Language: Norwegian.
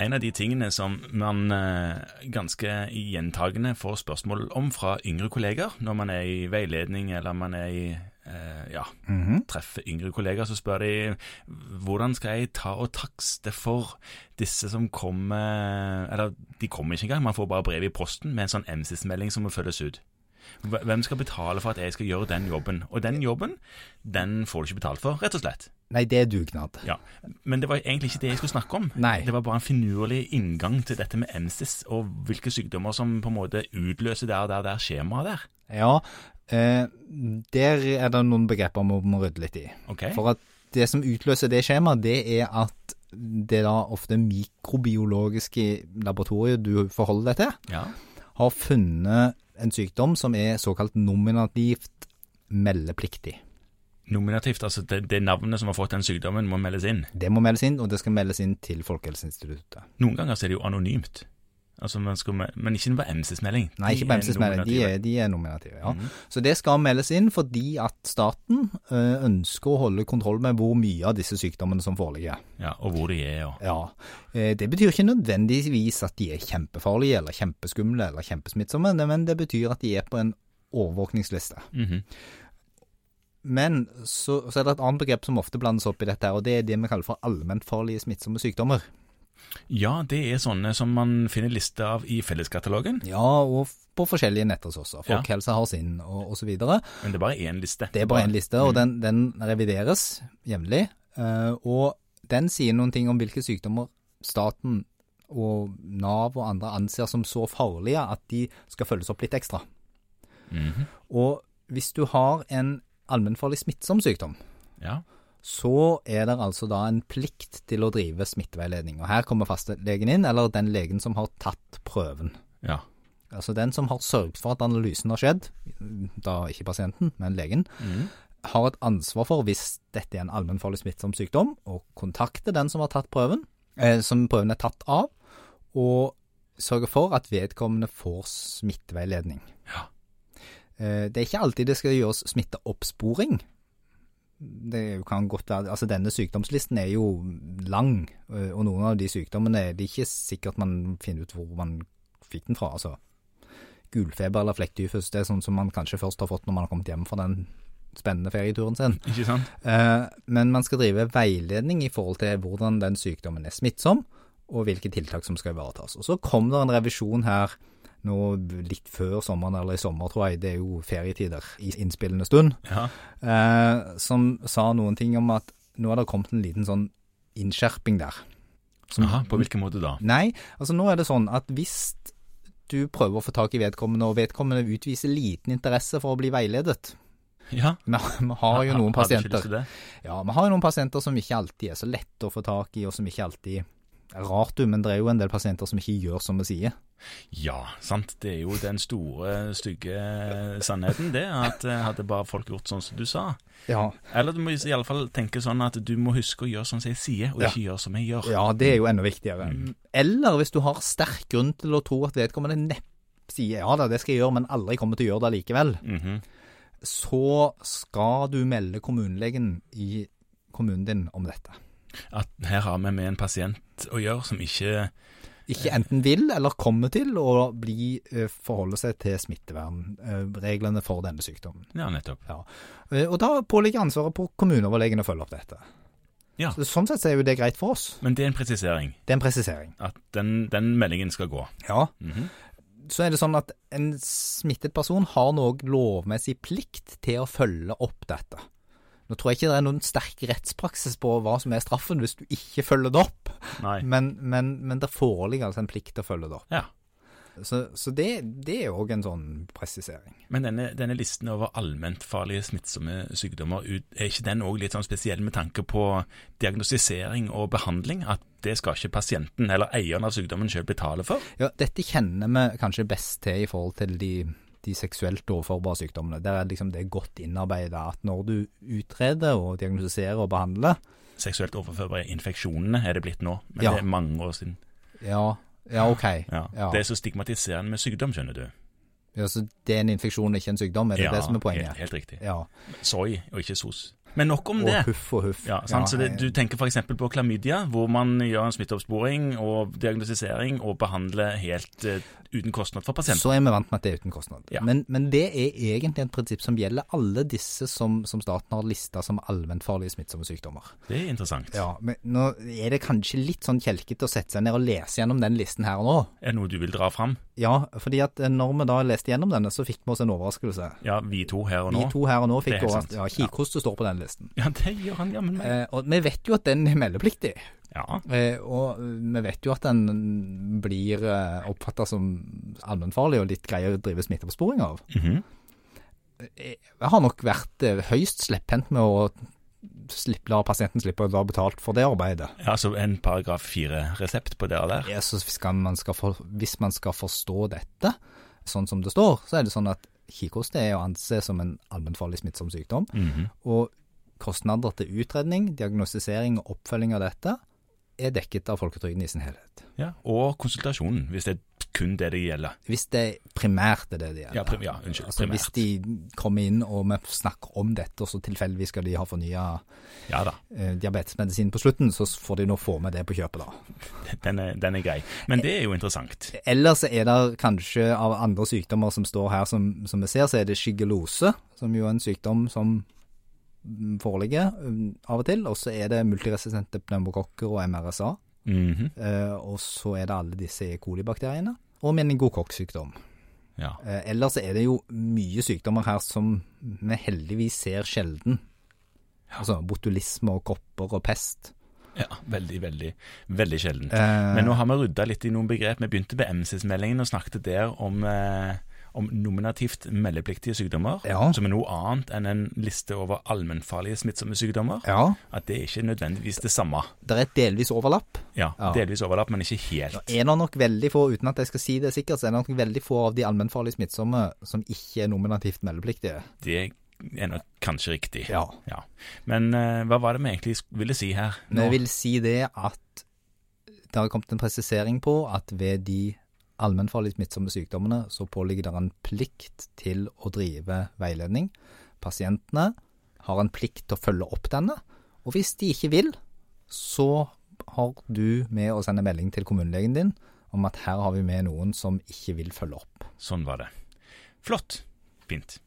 En av de tingene som man eh, ganske gjentagende får spørsmål om fra yngre kolleger. Når man er i veiledning eller man er i eh, ja, treffer yngre kolleger, så spør de hvordan skal jeg ta og takste for disse som kommer? Eller de kommer ikke engang, man får bare brev i posten med en sånn MSIS-melding som må følges ut. Hv- Hvem skal betale for at jeg skal gjøre den jobben? Og den jobben, den får du ikke betalt for, rett og slett. Nei, det er dugnad. Ja, Men det var egentlig ikke det jeg skulle snakke om. Nei. Det var bare en finurlig inngang til dette med MSIS, og hvilke sykdommer som på en måte utløser der, der, der skjemaet der. Ja, eh, der er det noen begreper vi må rydde litt i. Okay. For at det som utløser det skjemaet, det er at det da ofte mikrobiologiske laboratoriet du forholder deg til, Ja. har funnet en sykdom som er såkalt nominativt meldepliktig. Nominativt, altså det, det navnet som har fått den sykdommen, må meldes inn. Det må meldes inn, og det skal meldes inn til Folkehelseinstituttet. Noen ganger er det jo anonymt. Altså skal, me- men ikke på MC-smelding. Nei, ikke på MC-melding, de, de er nominative. ja. Mm. Så det skal meldes inn fordi at staten eh, ønsker å holde kontroll med hvor mye av disse sykdommene som foreligger. Ja, og hvor de er, ja. Ja, eh, Det betyr ikke nødvendigvis at de er kjempefarlige eller kjempeskumle eller kjempesmittsomme, men det betyr at de er på en overvåkningsliste. Mhm. Men så, så er det et annet begrep som ofte blandes opp i dette, og det er det vi kaller for allmennfarlige smittsomme sykdommer. Ja, det er sånne som man finner liste av i Felleskatalogen, Ja, og på forskjellige nettressurser. også. Folkehelsa har sin, og, osv. men det er bare én liste. Det er bare én liste, og Mm. den, den revideres jevnlig. eh, Og den sier noen ting om hvilke sykdommer staten og Nav og andre anser som så farlige at de skal følges opp litt ekstra. Mhm. Og hvis du har en allmennfarlig smittsom sykdom, Ja. Så er det altså da en plikt til å drive smitteveiledning. Og her kommer fastlegen inn, eller den legen som har tatt prøven. ja. Altså den som har sørget for at analysen har skjedd, da ikke pasienten, men legen, mm. har et ansvar for, hvis dette er en allmennfarlig smittsom sykdom, å kontakte den som har tatt prøven, eh, som prøven er tatt av, og sørge for at vedkommende får smitteveiledning. Ja. Eh, det er ikke alltid det skal gjøres smitteoppsporing. Det kan godt være, altså Denne sykdomslisten er jo lang, eh, og noen av de sykdommene er det ikke sikkert man finner ut hvor man fikk den fra. altså Gulfeber eller flekktyfus, det er sånn som man kanskje først har fått når man har kommet hjem fra den spennende ferieturen sin. Ikke sant? Eh, Men man skal drive veiledning i forhold til hvordan den sykdommen er smittsom, og hvilke tiltak som skal ivaretas. Og Så kom det en revisjon her nå litt før sommeren, eller i sommer tror jeg, det er jo ferietider i innspillende stund, Ja. eh, som sa noen ting om at nå er det kommet en liten sånn innskjerping der. Som- Aha, på hvilken måte da? Nei, altså nå er det sånn at hvis du prøver å få tak i vedkommende, og vedkommende utviser liten interesse for å bli veiledet Ja. Vi, har jo noen pasienter ja, vi har jo noen pasienter som ikke alltid er så lette å få tak i, og som ikke alltid rart, du, men det er jo en del pasienter som ikke gjør som vi sier. Ja, sant. Det er jo den store, stygge sannheten, det. At eh, hadde bare folk gjort sånn som du sa. Ja. Eller du må i alle fall tenke sånn at du må huske å gjøre sånn som jeg sier, og Ja. ikke gjøre som jeg gjør. ja, det er jo enda viktigere. Mm. Eller hvis du har sterk grunn til å tro at vedkommende nepp sier ja da, det skal jeg gjøre, men aldri kommer til å gjøre det likevel, Mhm. så skal du melde kommunelegen i kommunen din om dette. At her har vi med en pasient å gjøre som ikke Ikke enten vil eller kommer til å bli, eh, forholde seg til smittevernreglene for denne sykdommen. Ja, nettopp. Ja. Og da påligger ansvaret på kommuneoverlegen å følge opp dette. Ja. Så sånn sett er jo det greit for oss. Men det er en presisering. Det er en presisering. At den, den meldingen skal gå. Ja. Mhm. Så er det sånn at en smittet person har noe lovmessig plikt til å følge opp dette. Nå tror jeg ikke det er noen sterk rettspraksis på hva som er straffen hvis du ikke følger det opp, men, men, men det foreligger altså en plikt til å følge det opp. Ja. Så, så det, det er òg en sånn presisering. Men denne, denne listen over allmentfarlige smittsomme sykdommer, er ikke den òg litt sånn spesiell med tanke på diagnostisering og behandling? At det skal ikke pasienten eller eieren av sykdommen sjøl betale for? Ja, dette kjenner vi kanskje best til i forhold til de, de seksuelt overførbare sykdommene. Der er liksom det godt innarbeida at når du utreder og diagnostiserer og behandler, Seksuelt overførbare infeksjonene er det blitt nå, men Ja. det er mange år siden. ja, ja ok. Ja. Det er så stigmatiserende med sykdom, skjønner du. Ja, så det er en infeksjon, ikke en sykdom, er det det som er poenget? Helt, helt riktig. Ja. Soy og ikke sos. Men nok om og det. huff og huff. Ja, så det, Du tenker f.eks. på klamydia, hvor man gjør en smitteoppsporing og diagnostisering og behandler helt uh, uten kostnad for pasienten. Så er vi vant med at det er uten kostnad. Ja. Men, men det er egentlig et prinsipp som gjelder alle disse som, som staten har lista som allmennfarlige smittsomme sykdommer. Det er interessant. Ja, men Nå er det kanskje litt sånn kjelkete å sette seg ned og lese gjennom den listen her og nå. Er det noe du vil dra fram? Ja, fordi at eh, når vi da leste gjennom denne, så fikk vi oss en overraskelse. Ja, vi to her og nå. Vi to her og nå fikk er overraskelse. Ja, Kikhoste står på den listen. Ja, det gjør han jammen meg. Eh, og vi vet jo at den er meldepliktig. Ja. Eh, og vi vet jo at den blir eh, oppfatta som allmennfarlig og litt grei å drive smitteoppsporing av. Mhm. Jeg har nok vært eh, høyst slepphendt med å slippe, la pasienten slippe å være betalt for det arbeidet. ja, så en paragraf fire-resept på det der. Ja, så man skal for, hvis man skal forstå dette sånn som det står, så er det sånn at kikhoste er å anse som en allmennfarlig smittsom sykdom. Mhm. Og kostnader til utredning, diagnostisering og oppfølging av dette er dekket av folketrygden i sin helhet. ja. Og konsultasjonen, hvis det er kun det det gjelder. Hvis det primært er det det gjelder. Ja, prim, ja unnskyld. Altså, hvis de kommer inn og vi snakker om dette, og så tilfeldigvis skal de ha fornya Ja eh, diabetesmedisin på slutten, så får de nå få med det på kjøpet, da. den er, den er grei. Men det er jo interessant. Ellers er det kanskje av andre sykdommer som står her, som, som vi ser, så er det skyggelose, som jo er en sykdom som foreligger mm, av og til. Og så er det multiresistente pneumokokker og MRSA. Mhm. Eh, og så er det alle disse E. coli-bakteriene. Og meningokokksykdom. Ja. Eh, ellers er det jo mye sykdommer her som vi heldigvis ser sjelden. Altså botulisme og kopper og pest. ja, veldig, veldig, veldig sjeldent. Eh, Men nå har vi rydda litt i noen begrep. Vi begynte med MCS-meldingen og snakket der om, eh, om nominativt meldepliktige sykdommer, Ja. som er noe annet enn en liste over allmennfarlige smittsomme sykdommer. ja, At det er ikke nødvendigvis det samme. det er et delvis overlapp. Ja. Delvis overlapp, men ikke helt. er det nok veldig få, uten at jeg skal si det sikkert, så er det nok veldig få av de allmennfarlige smittsomme som ikke er nominativt meldepliktige. Det er nok kanskje riktig. Ja. Ja. Men uh, hva var det vi egentlig ville si her? Nå? Vi vil si det at det har kommet en presisering på at ved de allmennfarlige smittsomme sykdommene så påligger det en plikt til å drive veiledning. Pasientene har en plikt til å følge opp denne, og hvis de ikke vil, så har du med å sende melding til kommunelegen din om at her har vi med noen som ikke vil følge opp. Sånn var det. Flott. Fint.